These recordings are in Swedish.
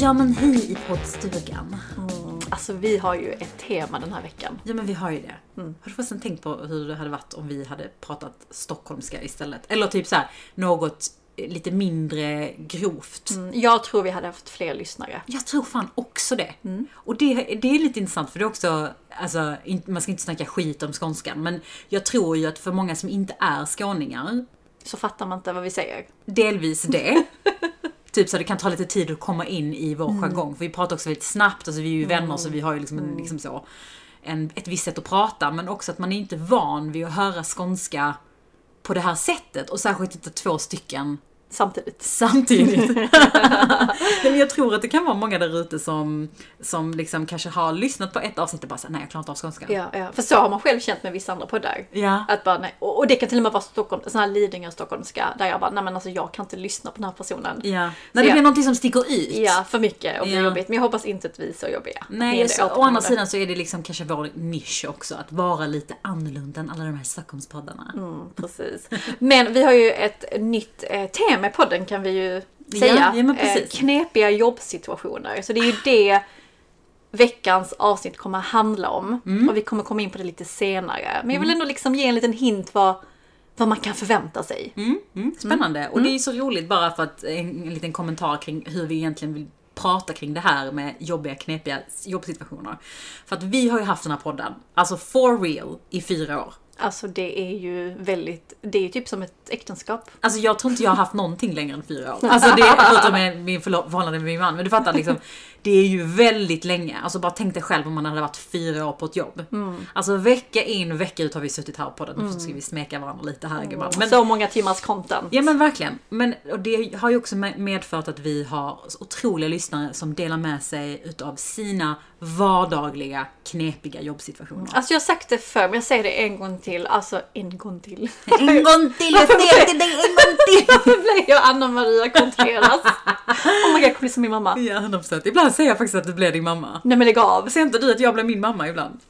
Ja men hej i poddstugan. Alltså vi har ju ett tema den här veckan. Ja men vi har ju det. Har du förresten tänkt på hur det hade varit om vi hade pratat stockholmska istället? Eller typ så här, något lite mindre grovt. Mm, Jag tror vi hade haft fler lyssnare. Jag tror fan också det. Och det, det är lite intressant för det är också, alltså in- man ska inte snacka skit om skånskan, men jag tror ju att för många som inte är skåningar, Så fattar man inte vad vi säger. delvis det. Typ så det kan ta lite tid att komma in i vår jargong. För vi pratar också väldigt snabbt, alltså vi är ju vänner så vi har ju liksom, en, liksom så, en, ett visst sätt att prata. Men också att man är inte van vid att höra skånska på det här sättet. Och särskilt inte två stycken Samtidigt. samtidigt. Men jag tror att det kan vara många där ute som, som liksom kanske har lyssnat på ett avsnitt och bara såhär, nej jag klarar inte av skånska. Ja, ja. För så har man själv känt med vissa andra poddar. Ja. Att bara, nej. Och det kan till och med vara Stockholm, sån här Lidingö stockholmska. Där jag bara, nej men alltså jag kan inte lyssna på den här personen. Ja. När det ja. blir någonting som sticker ut. Ja, för mycket och blir Ja. jobbigt. Men jag hoppas inte att vi är så jobbiga. Nej, det så, å andra sidan så är det liksom kanske vår nisch också, att vara lite annorlunda än alla de här Stockholmspoddarna. Mm, precis. Men vi har ju ett nytt eh, tema i podden kan vi ju Ja, säga. ja, precis. Eh, knepiga jobbsituationer. Så det är ju det veckans avsnitt kommer handla om. Mm. Och vi kommer komma in på det lite senare. Men jag vill ändå liksom ge en liten hint vad, vad man kan förvänta sig. Mm, mm, spännande. Och det är ju så roligt bara för att en, en liten kommentar kring hur vi egentligen vill prata kring det här med jobbiga, knepiga jobbsituationer. För att vi har ju haft den här podden, alltså for real, i fyra år. Alltså det är ju väldigt, det är ju typ som ett äktenskap. Alltså jag tror inte jag har haft någonting längre än fyra år. Alltså det, förutom min förhållande med min man. Men du fattar liksom, det är ju väldigt länge. Alltså bara tänk dig själv om man hade varit fyra år på ett jobb. Alltså vecka in vecka ut har vi suttit här på podden. Nu ska vi smeka varandra lite här gumman. Men, så många timmars content. Ja men verkligen. Men och det har ju också med- medfört att vi har otroliga lyssnare som delar med sig utav sina vardagliga knepiga jobbsituationer. Alltså jag har sagt det förr, men jag säger det en gång till. Alltså en gång till. En gång till, jag säger till dig en gång till! Varför blev jag Anna Maria Contreras? Oh my god, jag kommer bli som min mamma. Ja 100%. Ibland säger jag faktiskt att du blir din mamma. Nej men lägg av. Säger inte du att jag blir min mamma ibland?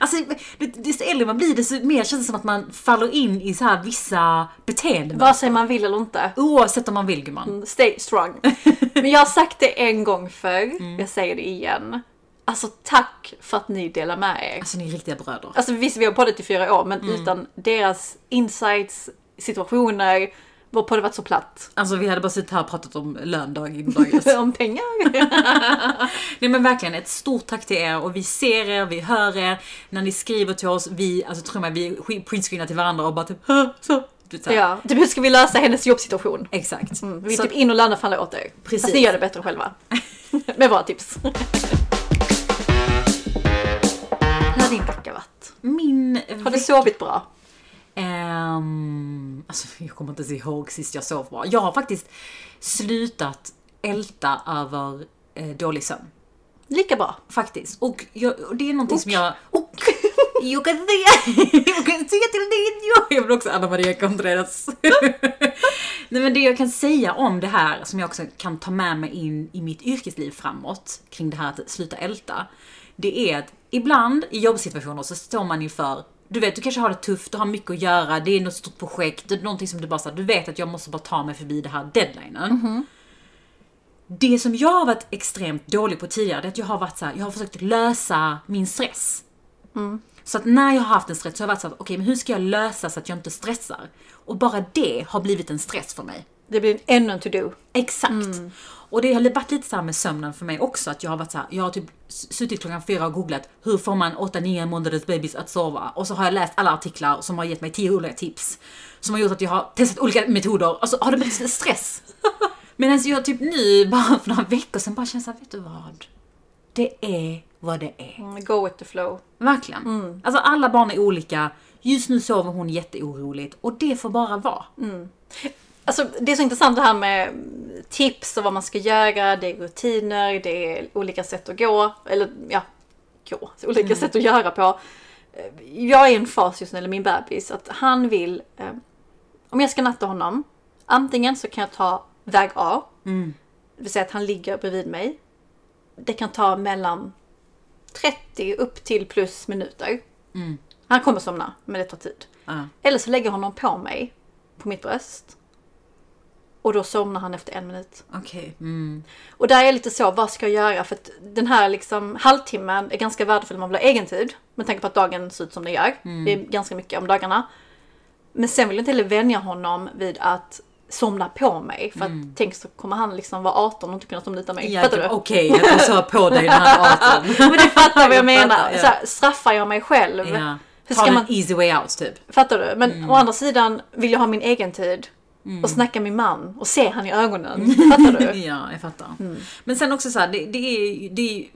Alltså, det, desto äldre man blir desto mer känns det som att man faller in i så här vissa beteenden. Vare sig man vill eller inte. Oavsett om man vill gumman. Stay strong. Men jag har sagt det en gång förr, jag säger det igen. Alltså tack för att ni delar med er. Alltså ni är riktiga bröder. Alltså visst, vi har poddat i fyra år, men utan deras insights, situationer, podd hade varit så platt. Alltså vi hade bara suttit här och pratat om lön dag in dag ut. Om pengar. Nej men verkligen ett stort tack till er och vi ser er, vi hör er. När ni skriver till oss, vi, alltså tror mig, vi printscreenar till varandra och bara typ "Hö, så. Så ja, typ ska vi lösa hennes jobbsituation? Exakt. Mm, vi är Så- typ in och löneförhandlar åt er. Precis. Fast ni gör det bättre själva. Med våra tips. Hur har din vecka varit? Min Har du sovit bra? Ehm, alltså jag kommer inte ens ihåg sist jag sov bra. Jag har faktiskt slutat älta över eh, dålig sömn. Lika bra. Faktiskt. Och, jag, och det är någonting Och. som jag... Och! Jag kan säga, jag kan säga till jag... Jag vill också Anna Maria Contreras. Nej men det jag kan säga om det här som jag också kan ta med mig in i mitt yrkesliv framåt kring det här att sluta älta. Det är att ibland i jobbsituationer så står man inför du vet, du kanske har det tufft, du har mycket att göra, det är något stort projekt, det är någonting som du bara säger, du vet att jag måste bara ta mig förbi det här deadlinen. Det som jag har varit extremt dålig på tidigare, det är att jag har varit så här, jag har försökt lösa min stress. Så att när jag har haft en stress så har jag varit så här, okej men hur ska jag lösa så att jag inte stressar? Och bara det har blivit en stress för mig. Det blir ännu en to-do. Exakt. Och det har varit lite så med sömnen för mig också, att jag har varit så här, jag har typ suttit klockan fyra och googlat hur får man 8-9 månaders babys att sova? Och så har jag läst alla artiklar som har gett mig 10 olika tips. Som har gjort att jag har testat olika metoder, alltså har det blivit stress? Medan jag typ nu, bara för några veckor sedan, bara känner såhär, vet du vad? Det är vad det är. Mm, Go with the flow. Verkligen. Alltså alla barn är olika. Just nu sover hon jätteoroligt och det får bara vara. Alltså, det är så intressant det här med tips och vad man ska göra. Det är rutiner, det är olika sätt att gå. Eller ja, gå. Olika sätt att göra på. Eh, Jag är i en fas just nu, eller min bebis, att han vill... Eh, om jag ska natta honom, antingen så kan jag ta väg A. Det vill säga att han ligger bredvid mig. Det kan ta mellan 30 upp till plus minuter. Han kommer somna, men det tar tid. Ja. Eller så lägger jag honom på mig, på mitt bröst. Och då somnar han efter en minut. Okej. Mm. Och där är jag lite så, vad ska jag göra? För att den här liksom halvtimmen är ganska värdefull om man vill ha egen tid. Med tanke på att dagen ser ut som den gör. Det är ganska mycket om dagarna. Men sen vill jag inte heller vänja honom vid att somna på mig. För att tänk så kommer han liksom vara 18 och inte kunna somna utan mig. Ja, Fattar du? Okej, att du sa på dig när han var 18. Men du fattar vad jag Jag menar. fattar, ja. Så här, straffar jag mig själv? Ja. Hur Ta ska en man- easy way out typ. Fattar du? Men Mm. å andra sidan vill jag ha min egen tid. Mm. Och snacka med min man och se han i ögonen. Fattar du? Ja, jag fattar. Mm. Men sen också så här, det, det är, det är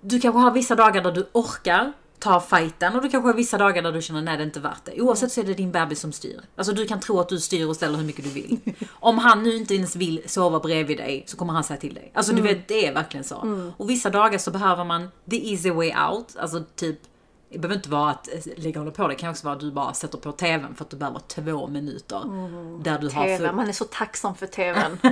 Du kanske har vissa dagar där du orkar ta fighten och du kanske har vissa dagar där du känner nej det är inte värt det. Oavsett så är det din bebis som styr. Alltså du kan tro att du styr och ställer hur mycket du vill. Om han nu inte ens vill sova bredvid dig så kommer han säga till dig. Alltså Mm. du vet, det är verkligen så. Och vissa dagar så behöver man the easy way out. Alltså typ det behöver inte vara att eh, lägga hålla på, det kan också vara att du bara sätter på TVn för att du behöver två minuter. Där du har TV, full... man är så tacksam för TVn.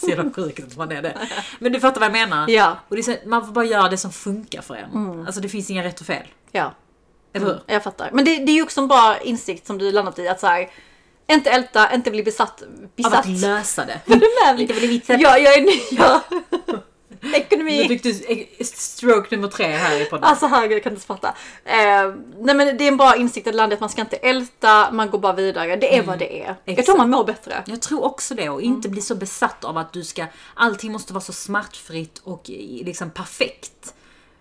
Så jävla sjukt att man är det. Men du fattar vad jag menar? Ja. Mm. Och det så, man får bara göra det som funkar för en. Alltså det finns inga rätt och fel. Ja, Eller hur? jag fattar. Men det, det är ju också en bra insikt som du landat i att så här, inte älta, inte bli besatt. Av besatt. att lösa det. Är? Inte bli vitsen. Ja, jag är ja. Nu Ekonomi. fick du stroke nummer tre här i podden. Alltså herregud, jag kan inte fatta. Eh, nej men det är en bra insikt att att man ska inte älta, man går bara vidare. Det är vad det är. Jag Mm. Exakt. tror man mår bättre. Jag tror också det och inte bli så besatt av att du ska, allting måste vara så smärtfritt och eh, liksom perfekt.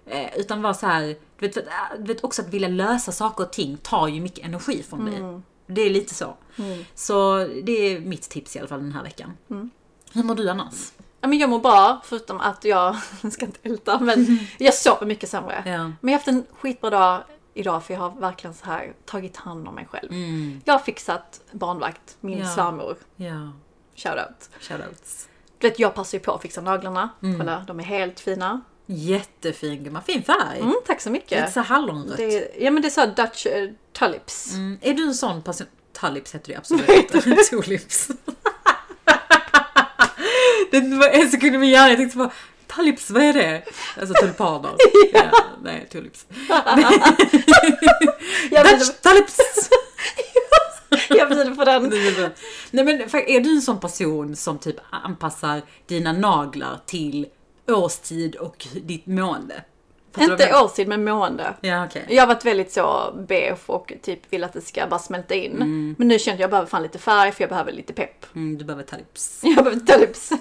Eh, utan vara så här, du vet, du vet också att vilja lösa saker och ting tar ju mycket energi från dig. Det är lite så. Så det är mitt tips i alla fall den här veckan. Hur mår du annars? Ja, men jag mår bra, förutom att jag, ska inte älta, men jag sover mycket sämre. Ja. Men jag har haft en skitbra dag idag för jag har verkligen så här tagit hand om mig själv. Mm. Jag har fixat barnvakt, min Ja. svärmor. Ja, Shoutout. shoutouts. Du vet, jag passar ju på att fixa naglarna. Mm. Kolla, de är helt fina. Jättefin gumma, fin färg. Mm, tack så Lite mycket. så hallonrött. Det ja men det är så här Dutch uh, tulips. Mm. Är du en sån person? Tullips heter det absolut inte. Tulips. Det var en sekund i min hjärna, jag tänkte på Tulips, vad är det? Alltså tulpaner. ja, nej, tulips. Dutch tulips! jag bjuder på den. nej men är du en sån person som typ anpassar dina naglar till årstid och ditt mående? Inte årstid men mående. Ja, okej. Jag har varit väldigt så beige och typ vill att det ska bara smälta in. Mm. Men nu känner jag att jag behöver fan lite färg för jag behöver lite pepp. Mm, du behöver tulips. Jag behöver tulips.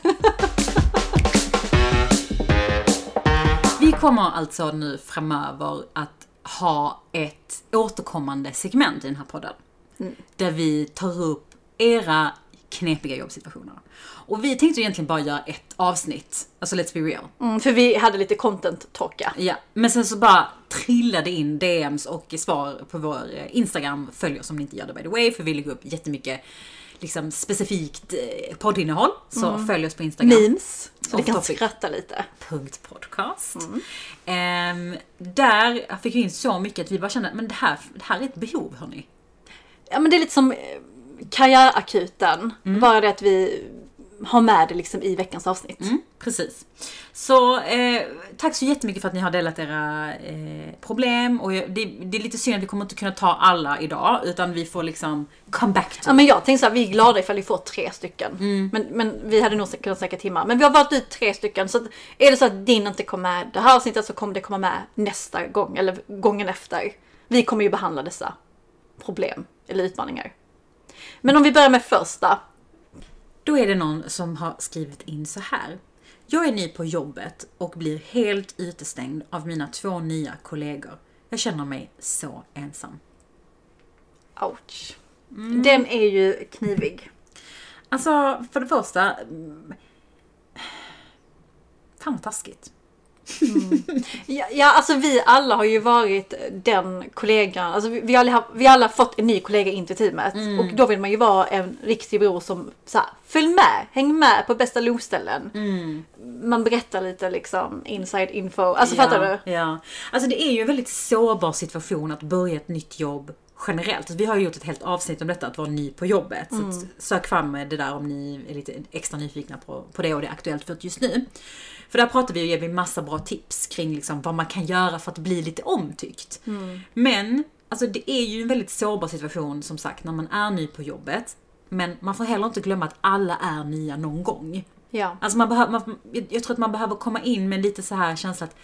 Vi kommer alltså nu framöver att ha ett återkommande segment i den här podden. Där vi tar upp era knepiga jobbsituationer. Och vi tänkte egentligen bara göra ett avsnitt, alltså let's be real. Mm, för vi hade lite content-torka. Ja, men sen så bara trillade in DMs och svar på vår eh, Instagram. Följ oss om ni inte gör det by the way, för vi lägger upp jättemycket liksom, specifikt eh, poddinnehåll. Så följ oss på Instagram. Memes. Så vi kan topic. skratta lite. Punkt podcast. Ehm, där fick vi in så mycket att vi bara kände men det här, det här är ett behov hörni. Ja men det är lite som eh, karriärakuten. Mm. Bara det att vi har med det liksom i veckans avsnitt. Mm, precis. Så eh, tack så jättemycket för att ni har delat era eh, problem. Och jag, det, det är lite synd att vi kommer inte kunna ta alla idag. Utan vi får liksom come back to Ja men jag tänkte såhär, vi är glada ifall vi får tre stycken. Mm. Men, men vi hade nog kunnat snacka timmar. Men vi har valt ut tre stycken. Så att är det så att din inte kommer med det här avsnittet så kommer det komma med nästa gång. Eller gången efter. Vi kommer ju behandla dessa problem eller utmaningar. Men om vi börjar med första. Då är det någon som har skrivit in så här. Jag är ny på jobbet och blir helt utestängd av mina två nya kollegor. Jag känner mig så ensam. Ouch. Mm. Den är ju knivig. Alltså, för det första... mm, Fan vad taskigt. Ja, ja, alltså vi alla har ju varit den kollegan. Alltså vi, vi, alla, har- vi alla fått en ny kollega in till teamet. Mm. Och då vill man ju vara en riktig bror som så här, följ med, häng med på bästa lovställen. Mm. Man berättar lite liksom inside info. Alltså fattar du? Ja. Alltså det är ju en väldigt sårbar situation att börja ett nytt jobb generellt. Vi har ju gjort ett helt avsnitt om detta, att vara ny på jobbet. Så att sök fram det där om ni är lite extra nyfikna på, på det och det är aktuellt för just nu. För där pratar vi och ger vi massa bra tips kring liksom vad man kan göra för att bli lite omtyckt. Men alltså det är ju en väldigt sårbar situation som sagt när man är ny på jobbet. Men man får heller inte glömma att alla är nya någon gång. Ja. Alltså man behöver, man, jag tror att man behöver komma in med lite så här känsla att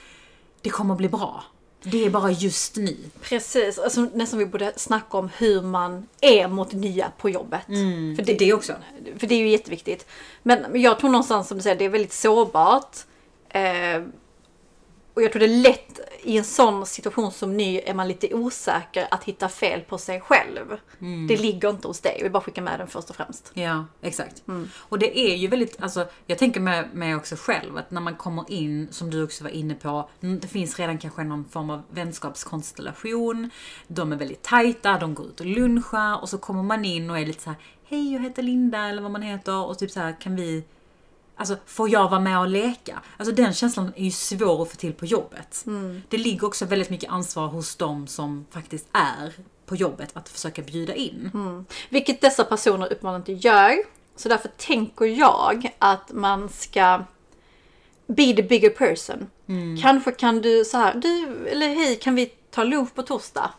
det kommer bli bra. Det är bara just nu. Precis, alltså, nästan vi borde snacka om hur man är mot nya på jobbet. för, Det, det också. för det är ju jätteviktigt. Men men jag tror någonstans som du säger, det är väldigt sårbart. Eh, och jag tror det är lätt i en sån situation som ny är man lite osäker att hitta fel på sig själv. Det ligger inte hos dig, jag vill bara skicka med den först och främst. Ja, exakt. Och det är ju väldigt, alltså jag tänker med mig också själv att när man kommer in, som du också var inne på, mm, det finns redan kanske någon form av vänskapskonstellation. De är väldigt tajta, de går ut och lunchar och så kommer man in och är lite så här: Hej, jag heter Linda eller vad man heter och typ så här kan vi Alltså, får jag vara med och leka? Alltså den känslan är ju svår att få till på jobbet. Det ligger också väldigt mycket ansvar hos de som faktiskt är på jobbet att försöka bjuda in. Vilket dessa personer uppenbarligen inte gör. Så därför tänker jag att man ska be the bigger person. Kanske kan du så här, du eller hej kan vi ta lunch på torsdag?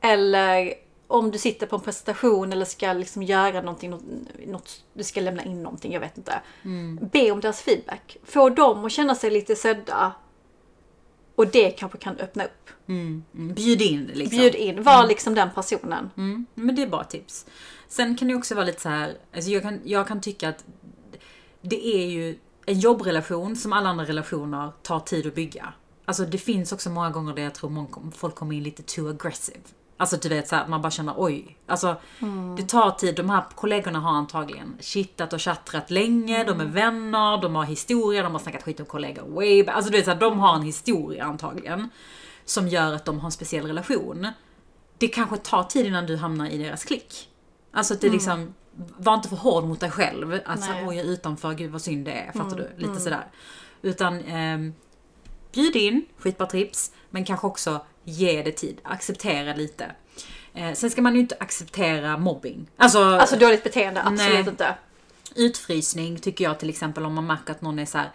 Eller om du sitter på en presentation eller ska liksom göra någonting, något, något, du ska lämna in någonting, jag vet inte. Be om deras feedback. Få dem att känna sig lite sedda. Och det kanske kan öppna upp. Mm. Bjud in liksom. Bjud in, var liksom den personen. Mm, men det är bara tips. Sen kan det också vara lite så här, alltså jag kan, jag kan tycka att det är ju en jobbrelation som alla andra relationer tar tid att bygga. Alltså det finns också många gånger där jag tror folk kommer in lite too aggressive. Alltså du vet så här, man bara känner oj. Alltså det tar tid, de här kollegorna har antagligen chittat och chattrat länge, de är vänner, de har historia, de har snackat skit om kollegor way back. Alltså du vet så här, de har en historia antagligen. Som gör att de har en speciell relation. Det kanske tar tid innan du hamnar i deras klick. Alltså att det liksom, var inte för hård mot dig själv. Att så, Nej. oj jag är utanför, gud vad synd det är. Fattar du? Lite sådär. Utan ehm, bjud in, skitbra tips. Men kanske också ge det tid, acceptera lite. Eh, sen ska man ju inte acceptera mobbing. Alltså, Alltså dåligt beteende, absolut Nej. inte. utfrysning tycker jag till exempel om man märker att någon är så här,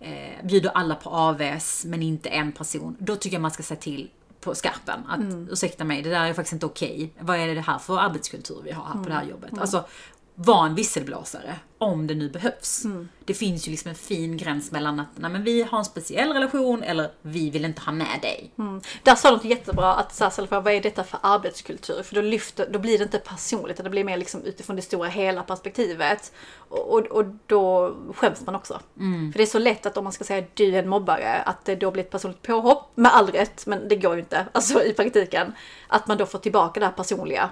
eh, bjuder alla på AVS men inte en person. Då tycker jag man ska säga till på skarpen att ursäkta mig, det där är faktiskt inte okej. Vad är det här för arbetskultur vi har här på det här jobbet? Alltså, var en visselblåsare om det nu behövs. Det finns ju liksom en fin gräns mellan att nej, men vi har en speciell relation eller vi vill inte ha med dig. Där sa något jättebra att så här, vad är detta för arbetskultur? För då, lyfter, då blir det inte personligt, utan det blir mer liksom utifrån det stora hela perspektivet. Och, och, och då skäms man också. För det är så lätt att om man ska säga du är en mobbare, att det då blir ett personligt påhopp, med all rätt, men det går ju inte, alltså i praktiken. Att man då får tillbaka det här personliga.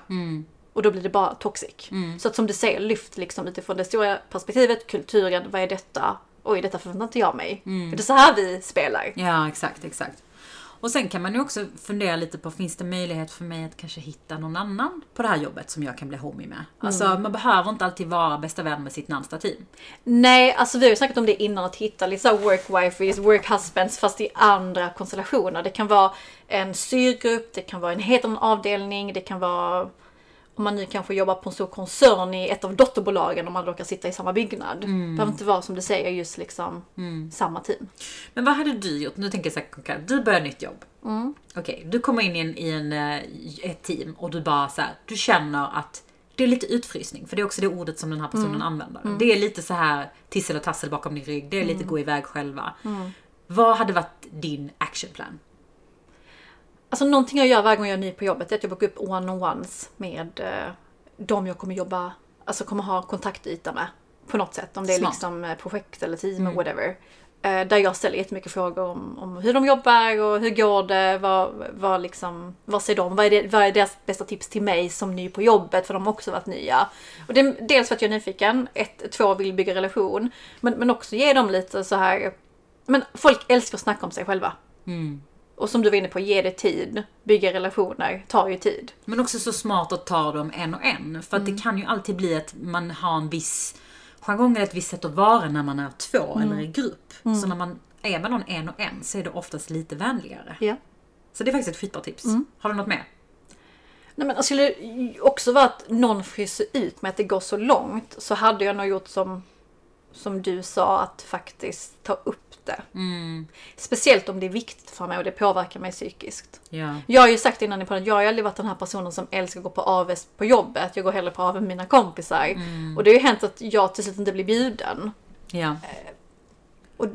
Och då blir det bara toxic. Så att som du säger, lyft liksom utifrån det stora perspektivet, kulturen, vad är detta? Oj, detta förväntar inte jag mig. För det är så här vi spelar. Ja, exakt, exakt. Och sen kan man ju också fundera lite på, finns det möjlighet för mig att kanske hitta någon annan på det här jobbet som jag kan bli homie med? Alltså man behöver inte alltid vara bästa vän med sitt närmsta team. Nej, alltså vi har ju snackat om det innan att hitta lite såhär work wifeys, work husbands fast i andra konstellationer. Det kan vara en styrgrupp, det kan vara en helt annan avdelning, det kan vara om man nu kanske jobbar på en stor koncern i ett av dotterbolagen om man råkar sitta i samma byggnad. Det behöver inte vara som du säger just liksom samma team. Men vad hade du gjort? Nu tänker jag så här, konkret. du börjar nytt jobb. Okej, du kommer in i, en, i en, eh, ett team och du bara så här, du känner att det är lite utfrysning, för det är också det ordet som den här personen använder. Det är lite så här tissel och tassel bakom din rygg, det är lite gå iväg själva. Vad hade varit din actionplan? Alltså någonting jag gör varje gång jag är ny på jobbet är att jag bokar upp one-on-ones med eh, de jag kommer jobba, alltså kommer ha kontaktyta med. På något sätt, om det är Smart. liksom eh, projekt eller team whatever. Eh, där jag ställer jättemycket frågor om, om hur de jobbar och hur går det, vad, vad, liksom, vad ser de, vad är, det, vad är deras bästa tips till mig som ny på jobbet för de har också varit nya. Och det dels för att jag är nyfiken, ett, två vill bygga relation, men, men också ge dem lite så här, men folk älskar att snacka om sig själva. Och som du var inne på, ge det tid. Bygga relationer tar ju tid. Men också så smart att ta dem en och en. För att det kan ju alltid bli att man har en viss jargong eller ett visst sätt att vara när man är två eller i grupp. Så när man är med någon en och en så är det oftast lite vänligare. Ja. Så det är faktiskt ett skitbra tips. Har du något mer? Nej, men skulle det också vara att någon fryser ut med att det går så långt så hade jag nog gjort som, som du sa, att faktiskt ta upp det. Mm. Speciellt om det är viktigt för mig och det påverkar mig psykiskt. Ja. Jag har ju sagt innan i podden, jag har aldrig varit den här personen som älskar att gå på AV på jobbet. Jag går hellre på AV med mina kompisar. Mm. Och det har ju hänt att jag till slut inte blir bjuden. Ja. Och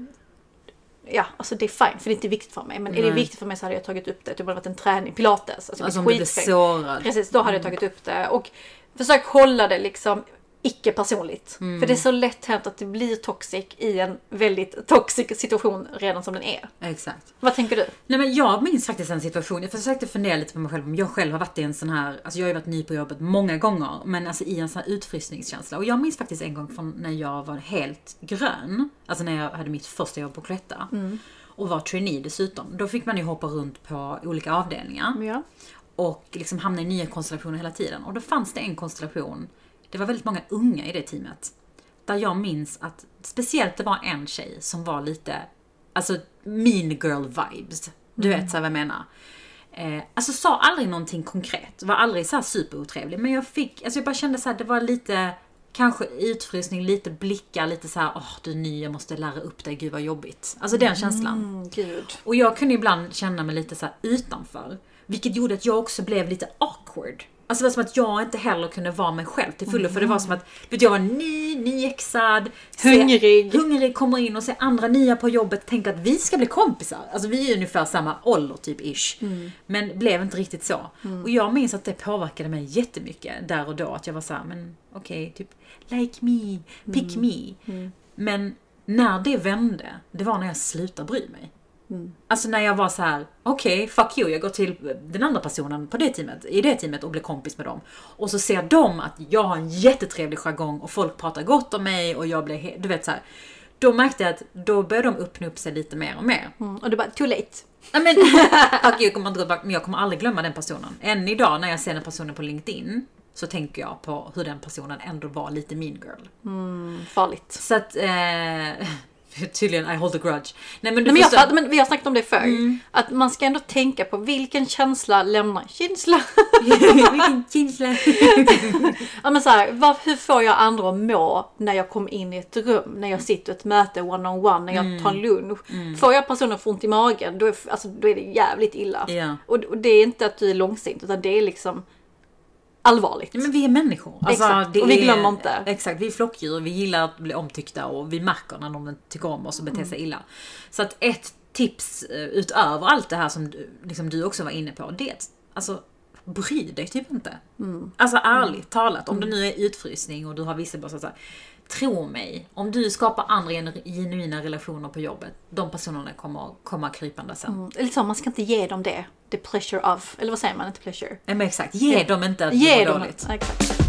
ja, alltså det är fine för det är inte viktigt för mig. Men är det Nej. viktigt för mig så hade jag tagit upp det. Det varit en träning, pilates. Alltså, Alltså om du skitfräck. sårad. Precis, då hade jag tagit upp det. Och försök hålla det liksom icke personligt. Mm. För det är så lätt hänt att det blir toxic i en väldigt toxic situation redan som den är. Exakt. Vad tänker du? Nej men jag minns faktiskt en situation, jag försökte fundera lite på mig själv om jag själv har varit i en sån här, alltså jag har ju varit ny på jobbet många gånger, men alltså i en sån här utfrysningskänsla. Och jag minns faktiskt en gång från när jag var helt grön, alltså när jag hade mitt första jobb på Cloetta. Och var trainee dessutom. Då fick man ju hoppa runt på olika avdelningar. Ja. Och liksom hamna i nya konstellationer hela tiden. Och då fanns det en konstellation, det var väldigt många unga i det teamet. Där jag minns att speciellt det var en tjej som var lite, alltså mean girl vibes. Du vet så vad jag menar. Eh, alltså sa aldrig någonting konkret, var aldrig så här superotrevlig. Men jag fick, alltså jag bara kände så här, det var lite, kanske utfrysning, lite blickar, lite så här, åh du är ny, jag måste lära upp dig, gud vad jobbigt. Alltså den känslan. Mm, gud. Och jag kunde ibland känna mig lite så här utanför. Vilket gjorde att jag också blev lite awkward. Alltså det var som att jag inte heller kunde vara mig själv till fullo. För det var som att vet, jag var ny, nyexad. se- Hungrig. Hungrig, kommer in och ser andra nya på jobbet. Tänker att vi ska bli kompisar. Alltså vi är ungefär samma ålder typ ish. Men blev inte riktigt så. Och jag minns att det påverkade mig jättemycket där och då. Att jag var så här, men okej, typ like me, pick me. Men när det vände, det var när jag slutade bry mig. Alltså när jag var så här: okej, fuck you, jag går till den andra personen på det teamet, i det teamet och blir kompis med dem. Och så ser de att jag har en jättetrevlig jargong och folk pratar gott om mig och jag blir, du vet så här. Då märkte jag att då började de öppna upp sig lite mer och mer. Mm, och du bara, too late. Nej men, fuck you, jag kommer inte gå men jag kommer aldrig glömma den personen. Än idag när jag ser den personen på LinkedIn så tänker jag på hur den personen ändå var lite mean girl. Mm, farligt. Så att, eh, tydligen I hold a grudge. Nej men du Nej, men, jag, men vi har snackat om det förr. Att man ska ändå tänka på vilken känsla lämnar känsla. Vilken känsla. ja, men så här, vad, hur får jag andra att må när jag kommer in i ett rum, när jag sitter i ett möte one-on-one, när jag tar en lunch. Får jag personen få ont i magen, då är, alltså, då är det jävligt illa. Ja. Och, och det är inte att du är långsint, utan det är liksom allvarligt. Ja, men vi är människor. Alltså, Exakt, och vi är- glömmer inte. Exakt, vi är flockdjur, vi gillar att bli omtyckta och vi märker när någon tycker om oss och beter Mm. sig illa. Så att ett tips eh, utöver allt det här som du, liksom du också var inne på, det är att alltså, bry dig typ inte. Mm. Alltså ärligt talat, om det nu är utfrysning och du har visselblåsare så här, Tro mig, om du skapar andra gen- genuina relationer på jobbet, de personerna kommer komma krypande sen. Mm, Eller så, man ska inte ge dem det. The pleasure of, eller vad säger man? Inte pleasure. Ja, men exakt, ge dem inte att det Ge mår dem dåligt. det. Exakt.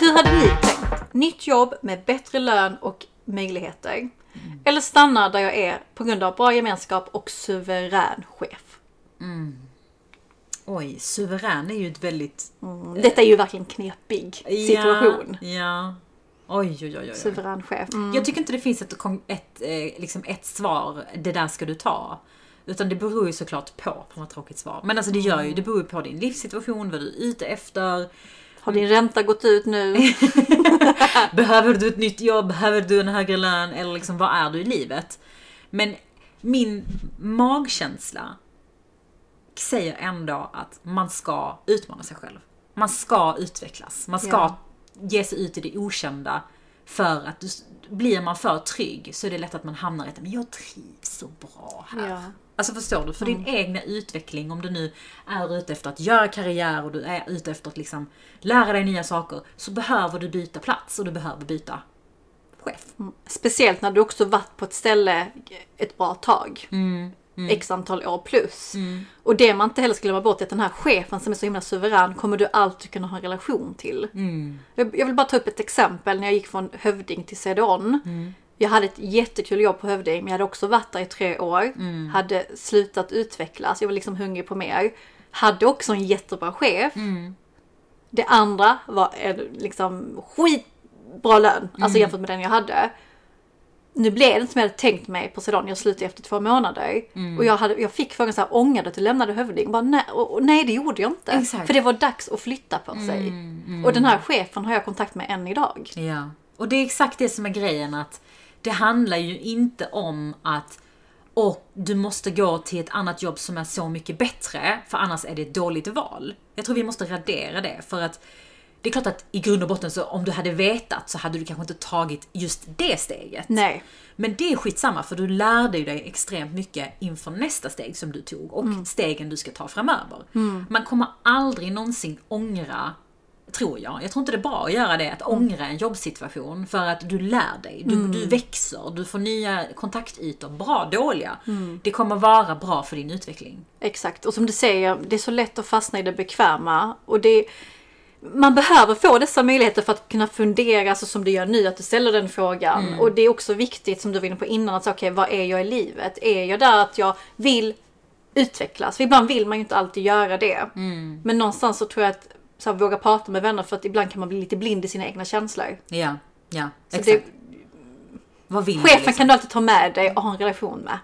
Hur hade ni tänkt? Nytt jobb med bättre lön och möjligheter. Mm. Eller stanna där jag är på grund av bra gemenskap och suverän chef. Oj, suverän är ju ett väldigt Detta är ju verkligen knepig situation. Ja, ja. Oj, oj, oj, oj. Suverän chef. Mm. Jag tycker inte det finns ett, ett, eh, liksom ett svar, det där ska du ta. Utan det beror ju såklart på, på vad tråkigt svar. Men alltså det gör ju, det beror ju på din livssituation, vad du är ute efter. Har din ränta gått ut nu? Behöver du ett nytt jobb? Behöver du en högre lön? Eller liksom, vad är du i livet? Men min magkänsla säger ändå att man ska utmana sig själv. Man ska utvecklas. Man ska Ja. ge sig ut i det okända. För att blir man för trygg så är det lätt att man hamnar i att men jag trivs så bra här. Ja. Alltså förstår du? För din egna utveckling, om du nu är ute efter att göra karriär och du är ute efter att liksom lära dig nya saker, så behöver du byta plats och du behöver byta chef. Speciellt när du också varit på ett ställe ett bra tag. Mm, X antal år plus. Och det man inte heller ska glömma bort är att den här chefen som är så himla suverän kommer du alltid kunna ha en relation till. mm, Jag vill bara ta upp ett exempel när jag gick från Hövding till CDON. mm. Jag hade ett jättekul jobb på Hövding men jag hade också varit där i tre år. Mm. Hade slutat utvecklas, jag var liksom hungrig på mer. Hade också en jättebra chef. Mm. Det andra var en liksom skitbra lön, Mm. alltså jämfört med den jag hade. Nu blev det inte som jag hade tänkt mig på Sedon, jag slutade efter två månader. Mm. Och jag, hade, jag fick frågan så här, ångrade att du lämnade Hövding? Bara, nej, och, och nej, det gjorde jag inte. Exakt. För det var dags att flytta på sig. Mm, Och den här chefen har jag kontakt med än idag. Ja. Och det är exakt det som är grejen att Det handlar ju inte om att och du måste gå till ett annat jobb som är så mycket bättre, för annars är det ett dåligt val. Jag tror vi måste radera det, för att det är klart att i grund och botten så om du hade vetat så hade du kanske inte tagit just det steget. Nej. Men det är skitsamma för du lärde ju dig extremt mycket inför nästa steg som du tog och stegen du ska ta framöver. Man kommer aldrig någonsin ångra, tror jag, jag tror inte det är bra att göra det, att ångra en jobbsituation för att du lär dig, du, du växer, du får nya kontaktytor, bra, dåliga. Det kommer vara bra för din utveckling. Exakt, och som du säger, det är så lätt att fastna i det bekväma. Och det, man behöver få dessa möjligheter för att kunna fundera så som du gör nu, att du ställer den frågan. Och det är också viktigt, som du var inne på innan, att säga okej, vad är jag i livet? Är jag där att jag vill utvecklas? För ibland vill man ju inte alltid göra det. Men någonstans så tror jag att så här, våga prata med vänner, för att ibland kan man bli lite blind i sina egna känslor. Ja, ja, Så exakt. det, Vad vill chefen liksom? kan du alltid ta med dig och ha en relation med.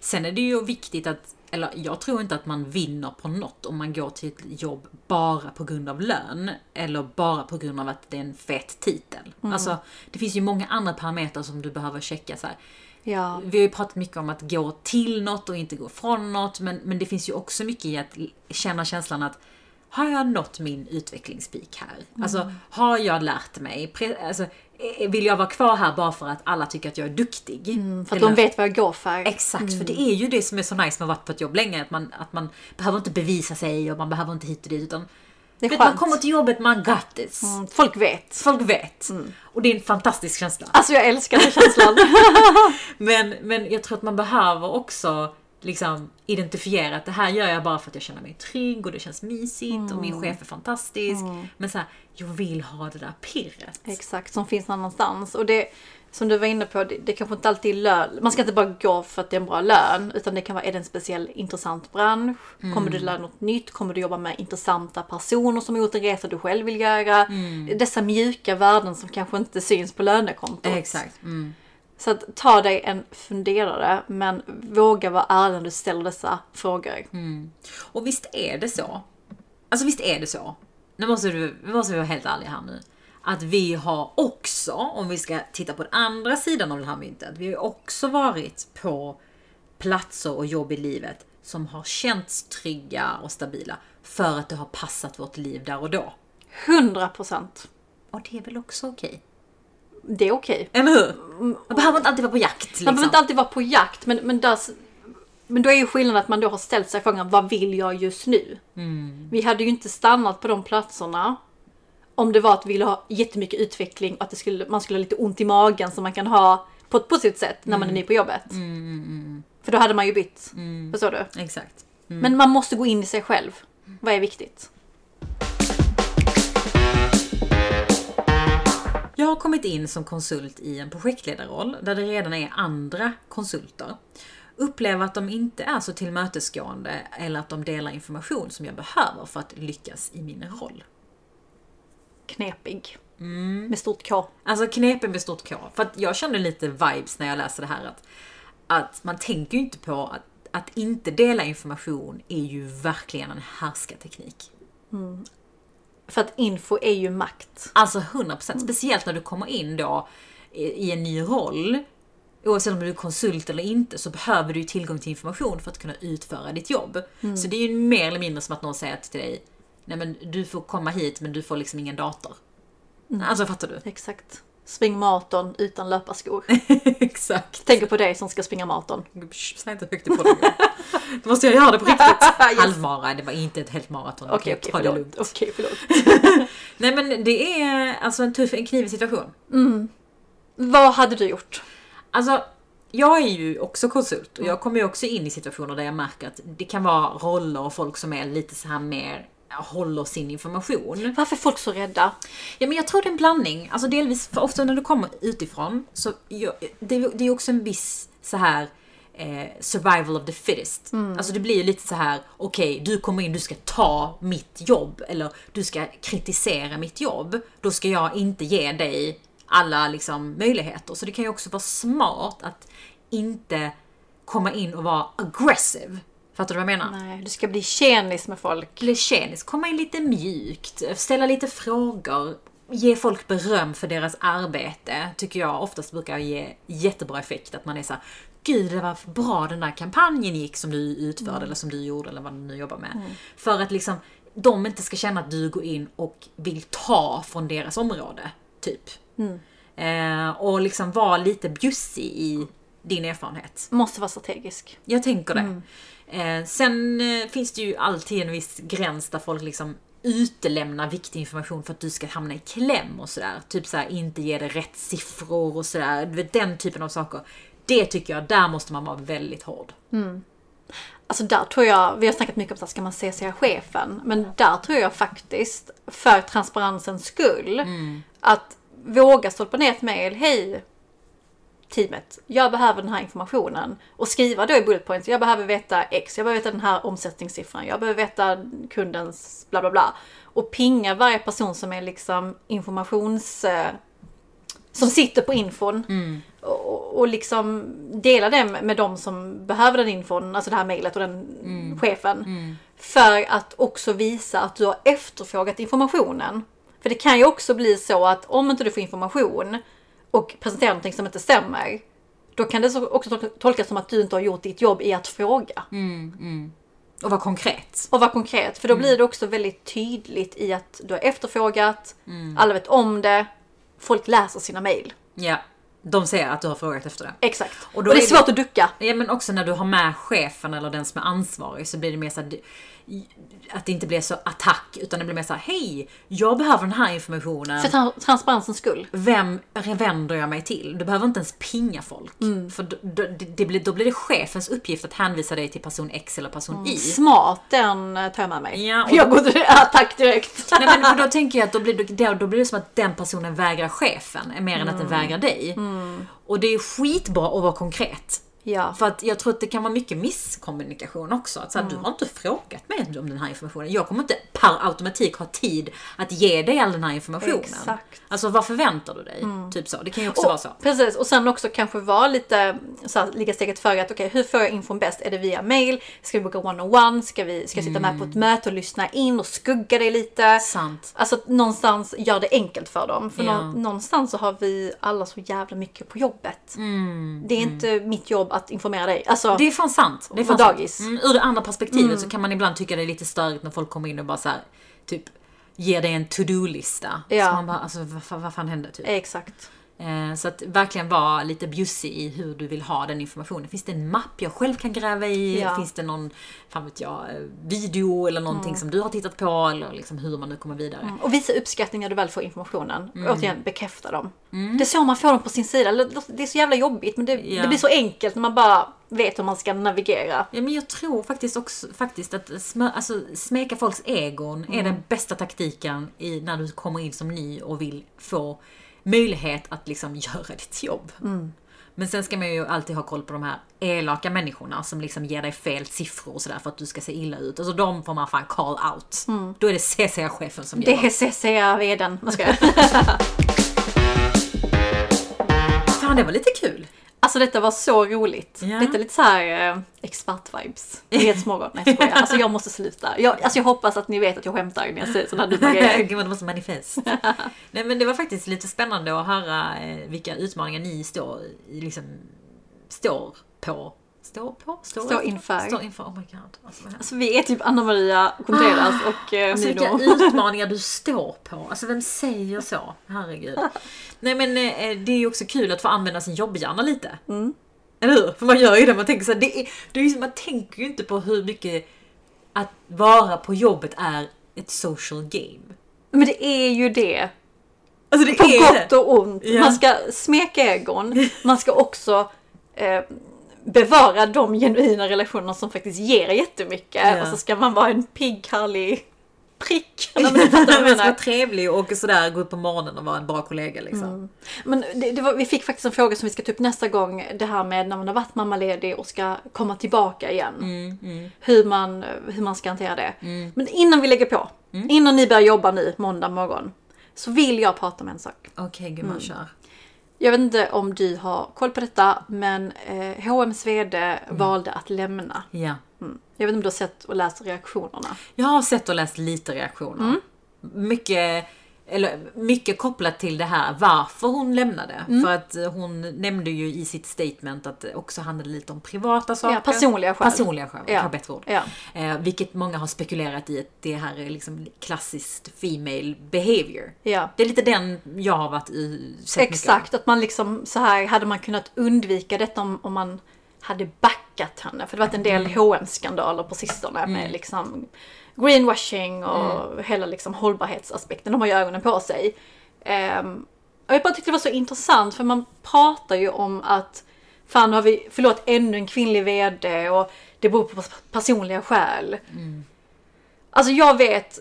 Sen är det ju viktigt att, eller jag tror inte att man vinner på något om man går till ett jobb bara på grund av lön. Eller bara på grund av att det är en fet titel. Alltså, det finns ju många andra parametrar som du behöver checka. Så här. Ja. Vi har ju pratat mycket om att gå till något och inte gå från något. Men, men det finns ju också mycket i att känna känslan att har jag nått min utvecklingspeak här? Alltså, har jag lärt mig? Alltså, eh, vill jag vara kvar här bara för att alla tycker att jag är duktig? För att Eller- de vet vad jag går för. Exakt, för det är ju det som är så nice med att ha varit på ett jobb länge. Att man, att man behöver inte bevisa sig och man behöver inte hit och dit. Utan Det är vet, man kommer till jobbet, man got this. Mm, Folk vet. Folk vet. Och det är en fantastisk känsla. Alltså jag älskar den känslan. Men, men jag tror att man behöver också liksom identifiera att det här gör jag bara för att jag känner mig trygg och det känns mysigt och min chef är fantastisk. Men så här, jag vill ha det där pirret. Exakt, som finns någon annanstans. Och det, som du var inne på, det, det kanske inte alltid är lön. Man ska inte bara gå för att det är en bra lön. Utan det kan vara, är det en speciell intressant bransch? Kommer du lära något nytt? Kommer du jobba med intressanta personer som har gjort en resa du själv vill göra? Dessa mjuka värden som kanske inte syns på lönekontot. Exakt. Mm. Så att ta dig en funderare, men våga vara ärlig när du ställer dessa frågor. Och visst är det så. Alltså visst är det så. Nu måste du, vi måste vara helt ärliga här nu. Att vi har också, om vi ska titta på den andra sidan av det här myntet. Vi har också varit på platser och jobb i livet som har känts trygga och stabila. För att det har passat vårt liv där och då. 100 procent. Och det är väl också okej? Det är okej. Eller hur? Man behöver inte alltid vara på jakt. Liksom. Man behöver inte alltid vara på jakt, men, men, där, men då är ju skillnaden att man då har ställt sig frågan, vad vill jag just nu? Vi hade ju inte stannat på de platserna om det var att vi ville ha jättemycket utveckling och att skulle, man skulle ha lite ont i magen som man kan ha på ett positivt sätt när man är ny på jobbet. För då hade man ju bytt. Förstår du? Exakt. Men man måste gå in i sig själv. Vad är viktigt? Jag har kommit in som konsult i en projektledarroll där det redan är andra konsulter. Upplever att de inte är så tillmötesgående eller att de delar information som jag behöver för att lyckas i min roll. Knepig. Med stort K. Alltså knepen med stort K. För att jag kände lite vibes när jag läste det här att, att man tänker ju inte på att, att inte dela information är ju verkligen en härskarteknik. För att info är ju makt. Alltså 100%. Speciellt när du kommer in då i en ny roll. Oavsett om du är konsult eller inte så behöver du tillgång till information för att kunna utföra ditt jobb. Så det är ju mer eller mindre som att någon säger till dig Nej men du får komma hit men du får liksom ingen dator. Alltså fattar du? Exakt. Spring maraton utan löparskor. Exakt. Tänker på dig som ska springa maraton. Säg inte högt i podden. Då måste jag göra det på riktigt. Yes. Halvmara, det var inte ett helt maraton. Okej, ta det förlåt. Okej, förlåt. Nej men det är alltså en tuff, en knivig situation. Vad hade du gjort? Alltså, jag är ju också konsult och jag kommer ju också in i situationer där jag märker att det kan vara roller och folk som är lite så här mer håller sin information. Varför är folk så rädda? Ja men jag tror det är en blandning. Alltså delvis, för ofta när du kommer utifrån så jag, det, det är också en viss så här eh, survival of the fittest. Alltså det blir ju lite så här: okej du kommer in, du ska ta mitt jobb eller du ska kritisera mitt jobb. Då ska jag inte ge dig alla liksom möjligheter. Så det kan ju också vara smart att inte komma in och vara aggressive. Fattar du vad jag menar? Nej, du ska bli tjenis med folk. Bli tjenis, komma in lite mjukt, ställa lite frågor. ge folk beröm för deras arbete tycker jag oftast brukar ge jättebra effekt. Att man är så här, Gud det var bra den där kampanjen gick som du utförde eller som du gjorde eller vad du nu jobbar med. För att liksom de inte ska känna att du går in och vill ta från deras område. Typ. Eh, och liksom vara lite bjussig i din erfarenhet. Måste vara strategisk. Jag tänker det. Eh, sen eh, finns det ju alltid en viss gräns där folk liksom utelämnar viktig information för att du ska hamna i kläm och sådär. Typ såhär inte ge dig rätt siffror och sådär. Den typen av saker. Det tycker jag, där måste man vara väldigt hård. Alltså där tror jag, vi har snackat mycket om så här, ska man CCa chefen? Men där tror jag faktiskt, för transparensens skull, att våga stolpa ner ett mail. Hej teamet, jag behöver den här informationen. Och skriva då i bullet points, jag behöver veta X, jag behöver veta den här omsättningssiffran, jag behöver veta kundens bla bla bla. Och pinga varje person som är liksom informations... Eh, som sitter på infon. Och, och liksom dela det med, de som behöver den infon, alltså det här mejlet och den chefen. För att också visa att du har efterfrågat informationen. För det kan ju också bli så att om inte du får information och presenterar någonting som inte stämmer. Då kan det så- också tol- tolkas som att du inte har gjort ditt jobb i att fråga. Och vara konkret. Och vara konkret. För då blir det också väldigt tydligt i att du har efterfrågat, alla vet om det, folk läser sina mejl. Ja. De ser att du har frågat efter det. Exakt. Och Och, det är, är det- svårt att ducka. Ja men också när du har med chefen eller den som är ansvarig så blir det mer så här, att det inte blir så attack utan det blir mer så här: hej, jag behöver den här informationen. För tra- transparensens skull. Vem vänder jag mig till? Du behöver inte ens pinga folk. För då, då, det blir, då blir det chefens uppgift att hänvisa dig till person X eller person Y. Smart, den eh, tar jag med mig. Ja, och jag går till attack direkt. Nej, men då tänker jag att då blir, det, då, blir det som att den personen vägrar chefen mer än att den vägrar dig. Och det är skitbra att vara konkret. Ja. För att jag tror att det kan vara mycket misskommunikation också. Att så här, Du har inte frågat mig om den här informationen. Jag kommer inte per automatik ha tid att ge dig all den här informationen. Exakt. Alltså vad förväntar du dig? Typ så. Det kan ju också vara så. Precis, och sen också kanske vara lite så här, ligga steget före att okej, hur får jag infon bäst? Är det via mail? Ska vi boka one-on-one? Ska vi ska jag sitta med på ett möte och lyssna in och skugga det lite? Sant. Alltså någonstans gör det enkelt för dem. För Ja. nå- någonstans så har vi alla så jävla mycket på jobbet. det är inte mitt jobb att informera dig. Alltså, Mm, Det är fan sant. Det är fan sant. dagis. Mm, ur det andra perspektivet så kan man ibland tycka det är lite störigt när folk kommer in och bara så här, typ ger dig en to-do-lista. Ja. Så man bara, alltså vad, vad fan hände? Typ. exakt. Eh, Så att verkligen vara lite bjussig i hur du vill ha den informationen. Finns det en mapp jag själv kan gräva i? Ja. Finns det någon, fan vet jag, eh, video eller någonting som du har tittat på? Eller liksom hur man nu kommer vidare. Och visa uppskattning när du väl får informationen. Mm. Och återigen, bekräfta dem. Det är så man får dem på sin sida. Det är så jävla jobbigt men det, Ja. det blir så enkelt när man bara vet hur man ska navigera. Ja, men jag tror faktiskt också faktiskt att smö, alltså, smeka folks egon är den bästa taktiken i, när du kommer in som ny och vill få möjlighet att liksom göra ditt jobb. Men sen ska man ju alltid ha koll på de här elaka människorna som liksom ger dig fel siffror och sådär för att du ska se illa ut. Alltså de får man fan call out. Då är det CCA-chefen som Det gäller. är ska. Fan det var lite kul. Alltså detta var så roligt. Ja. Detta är lite så här eh, expert-vibes. Nyhetsmorgon. Nej jag skojar. Alltså jag måste sluta. Jag, alltså jag hoppas att ni vet att jag skämtar när jag säger sådana dumma grejer. Gud det var så manifest. Nej men det var faktiskt lite spännande att höra eh, vilka utmaningar ni står, liksom, står på. Står på? Står, Står inför. Står inför, oh my god. Alltså. Alltså vi är typ Anna Maria Contreras och eh, Alltså vilka utmaningar du står på. Alltså vem säger så? Herregud. Nej men eh, det är ju också kul att få använda sin jobbhjärna lite. Eller hur? För man gör ju det. Man tänker så här, det är, det är man tänker ju inte på hur mycket att vara på jobbet är ett social game. Men det är ju det. Alltså det På gott det. och ont. Ja. Man ska smeka egon. Man ska också eh, bevara de genuina relationer som faktiskt ger jättemycket. Ja. Och så ska man vara en pigg, härlig prick. Ja, men Man ska vara trevlig och sådär gå upp på morgonen och vara en bra kollega liksom. Men det, det var, vi fick faktiskt en fråga som vi ska ta upp nästa gång. Det här med när man har varit mammaledig och ska komma tillbaka igen. Mm, Hur, man, hur man ska hantera det. Men innan vi lägger på. Innan ni börjar jobba nu, måndag morgon. Så vill jag prata om en sak. Okej gumman kör. Jag vet inte om du har koll på detta, men eh, H&M's VD valde att lämna. Ja. Mm. Jag vet inte om du har sett och läst reaktionerna. Jag har sett och läst lite reaktioner. Mycket eller mycket kopplat till det här varför hon lämnade. Mm. För att hon nämnde ju i sitt statement att det också handlade lite om privata saker. Ja, personliga skäl. Personliga skäl, Ja. bättre ord. Ja. Eh, vilket många har spekulerat i att det här är liksom klassiskt female behavior. Ja. Det är lite den jag har varit i, sett. Exakt, att man liksom så här hade man kunnat undvika detta om, om man hade backat henne. För det har varit en del Mm. hm skandaler på sistone med liksom greenwashing och Mm. hela liksom hållbarhetsaspekten. De har ju ögonen på sig. Ehm, och jag bara tyckte det var så intressant för man pratar ju om att fan nu har vi förlorat ännu en kvinnlig VD och det beror på personliga skäl. Mm. Alltså jag vet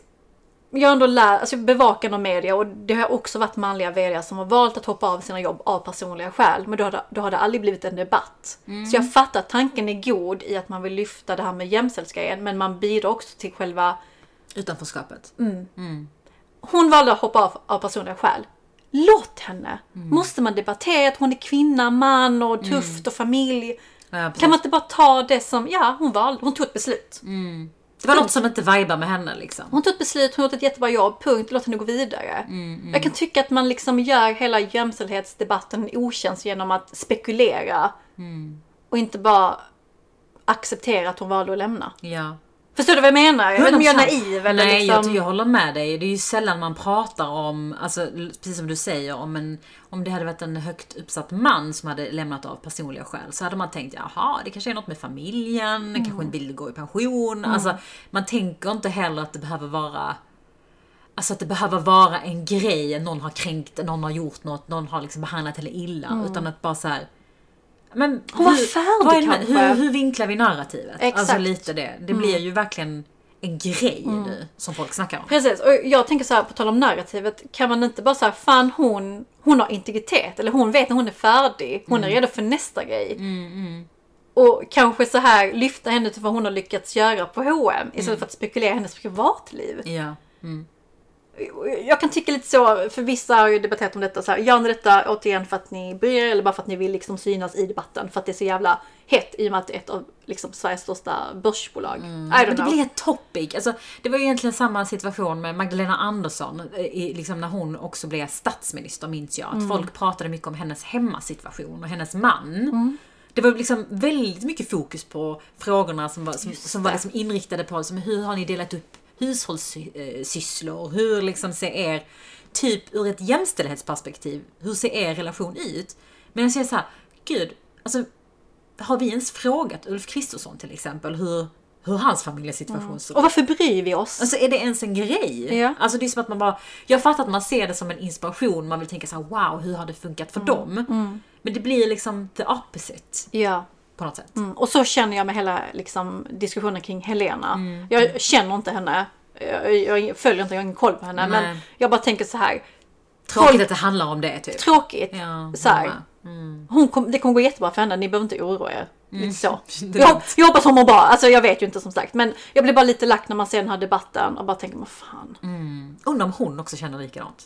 jag har ändå lärt, alltså jag bevakar någon media och det har också varit manliga vd som har valt att hoppa av sina jobb av personliga skäl. Men då har det, då har det aldrig blivit en debatt. Så jag fattar att tanken är god i att man vill lyfta det här med jämställdhetsgrejen men man bidrar också till själva... Utanförskapet. Hon valde att hoppa av av personliga skäl. Låt henne! Måste man debattera att hon är kvinna, man och tufft och familj? Ja. Kan man inte bara ta det som, ja hon valde, hon tog ett beslut. Det var något som inte vibar med henne liksom. Hon tog ett beslut, hon har gjort ett jättebra jobb, punkt, låt henne gå vidare. Jag kan tycka att man liksom gör hela jämställdhetsdebatten en otjänst genom att spekulera. Och inte bara acceptera att hon valde att lämna. Ja. Förstår du vad jag menar? Jag vet inte om jag är 100%. naiv eller Nej, liksom... jag, jag håller med dig. Det är ju sällan man pratar om, alltså, precis som du säger, om, en, om det hade varit en högt uppsatt man som hade lämnat av personliga skäl så hade man tänkt jaha, det kanske är något med familjen, Mm. kanske inte vill gå i pension. Alltså, man tänker inte heller att det behöver vara Alltså att det behöver vara en grej, någon har kränkt, någon har gjort något, någon har liksom behandlat henne illa. Utan att bara så här. Men Mm. Hon var färdig kanske. Hur, hur vinklar vi narrativet? Exakt. Mm. Alltså lite det. Det blir ju verkligen en grej nu som folk snackar om. Precis, och jag tänker så här på tal om narrativet, kan man inte bara säga fan hon, hon har integritet, eller hon vet när hon är färdig, hon är redo för nästa grej. Och kanske så här lyfta henne till vad hon har lyckats göra på H&M istället för att spekulera i hennes privatliv. Ja. Jag kan tycka lite så, för vissa har ju debatterat om detta så här, gör ni detta återigen för att ni bryr er eller bara för att ni vill liksom synas i debatten för att det är så jävla hett i och med att det är ett av liksom Sveriges största börsbolag. I don't det blir ett topic. Alltså, det var ju egentligen samma situation med Magdalena Andersson, eh, i, liksom när hon också blev statsminister minns jag. Att folk pratade mycket om hennes hemmasituation och hennes man. Det var liksom väldigt mycket fokus på frågorna som var, som, som var liksom inriktade på som, hur har ni delat upp hushållssysslor? Hur liksom ser er, typ ur ett jämställdhetsperspektiv, hur ser er relation ut? Men jag säger så här, gud, alltså har vi ens frågat Ulf Kristersson till exempel hur, hur hans familjesituation såg Och varför bryr vi oss? Alltså är det ens en grej? Ja. Alltså det är som att man bara, jag fattar att man ser det som en inspiration, man vill tänka så här: wow hur har det funkat för dem? Men det blir liksom the opposite Ja. På något sätt. Mm, och så känner jag med hela liksom, diskussionen kring Helena. Jag känner inte henne. Jag, jag följer inte, jag har ingen koll på henne. Men Nej. jag bara tänker så här. Tråkigt Folk- att det handlar om det typ. Tråkigt. Ja, så här. med. Hon kom, det kommer gå jättebra för henne, ni behöver inte oroa er. Lite så. Jag, jag hoppas hon mår bra, alltså jag vet ju inte som sagt. Men jag blir bara lite lack när man ser den här debatten och bara tänker, vad fan. Undrar om hon också känner likadant.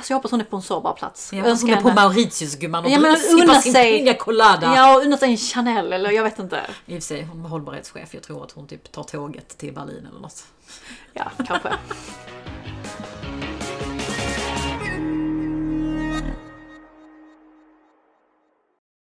Alltså jag hoppas hon är på en sårbar plats. Jag hon är på Mauritius gumman och Ja, men unna sin sig- piña colada. Ja, och unna sig en Chanel eller jag vet inte. I och för sig, hon var hållbarhetschef. Jag tror att hon typ tar tåget till Berlin eller något. Ja, kanske.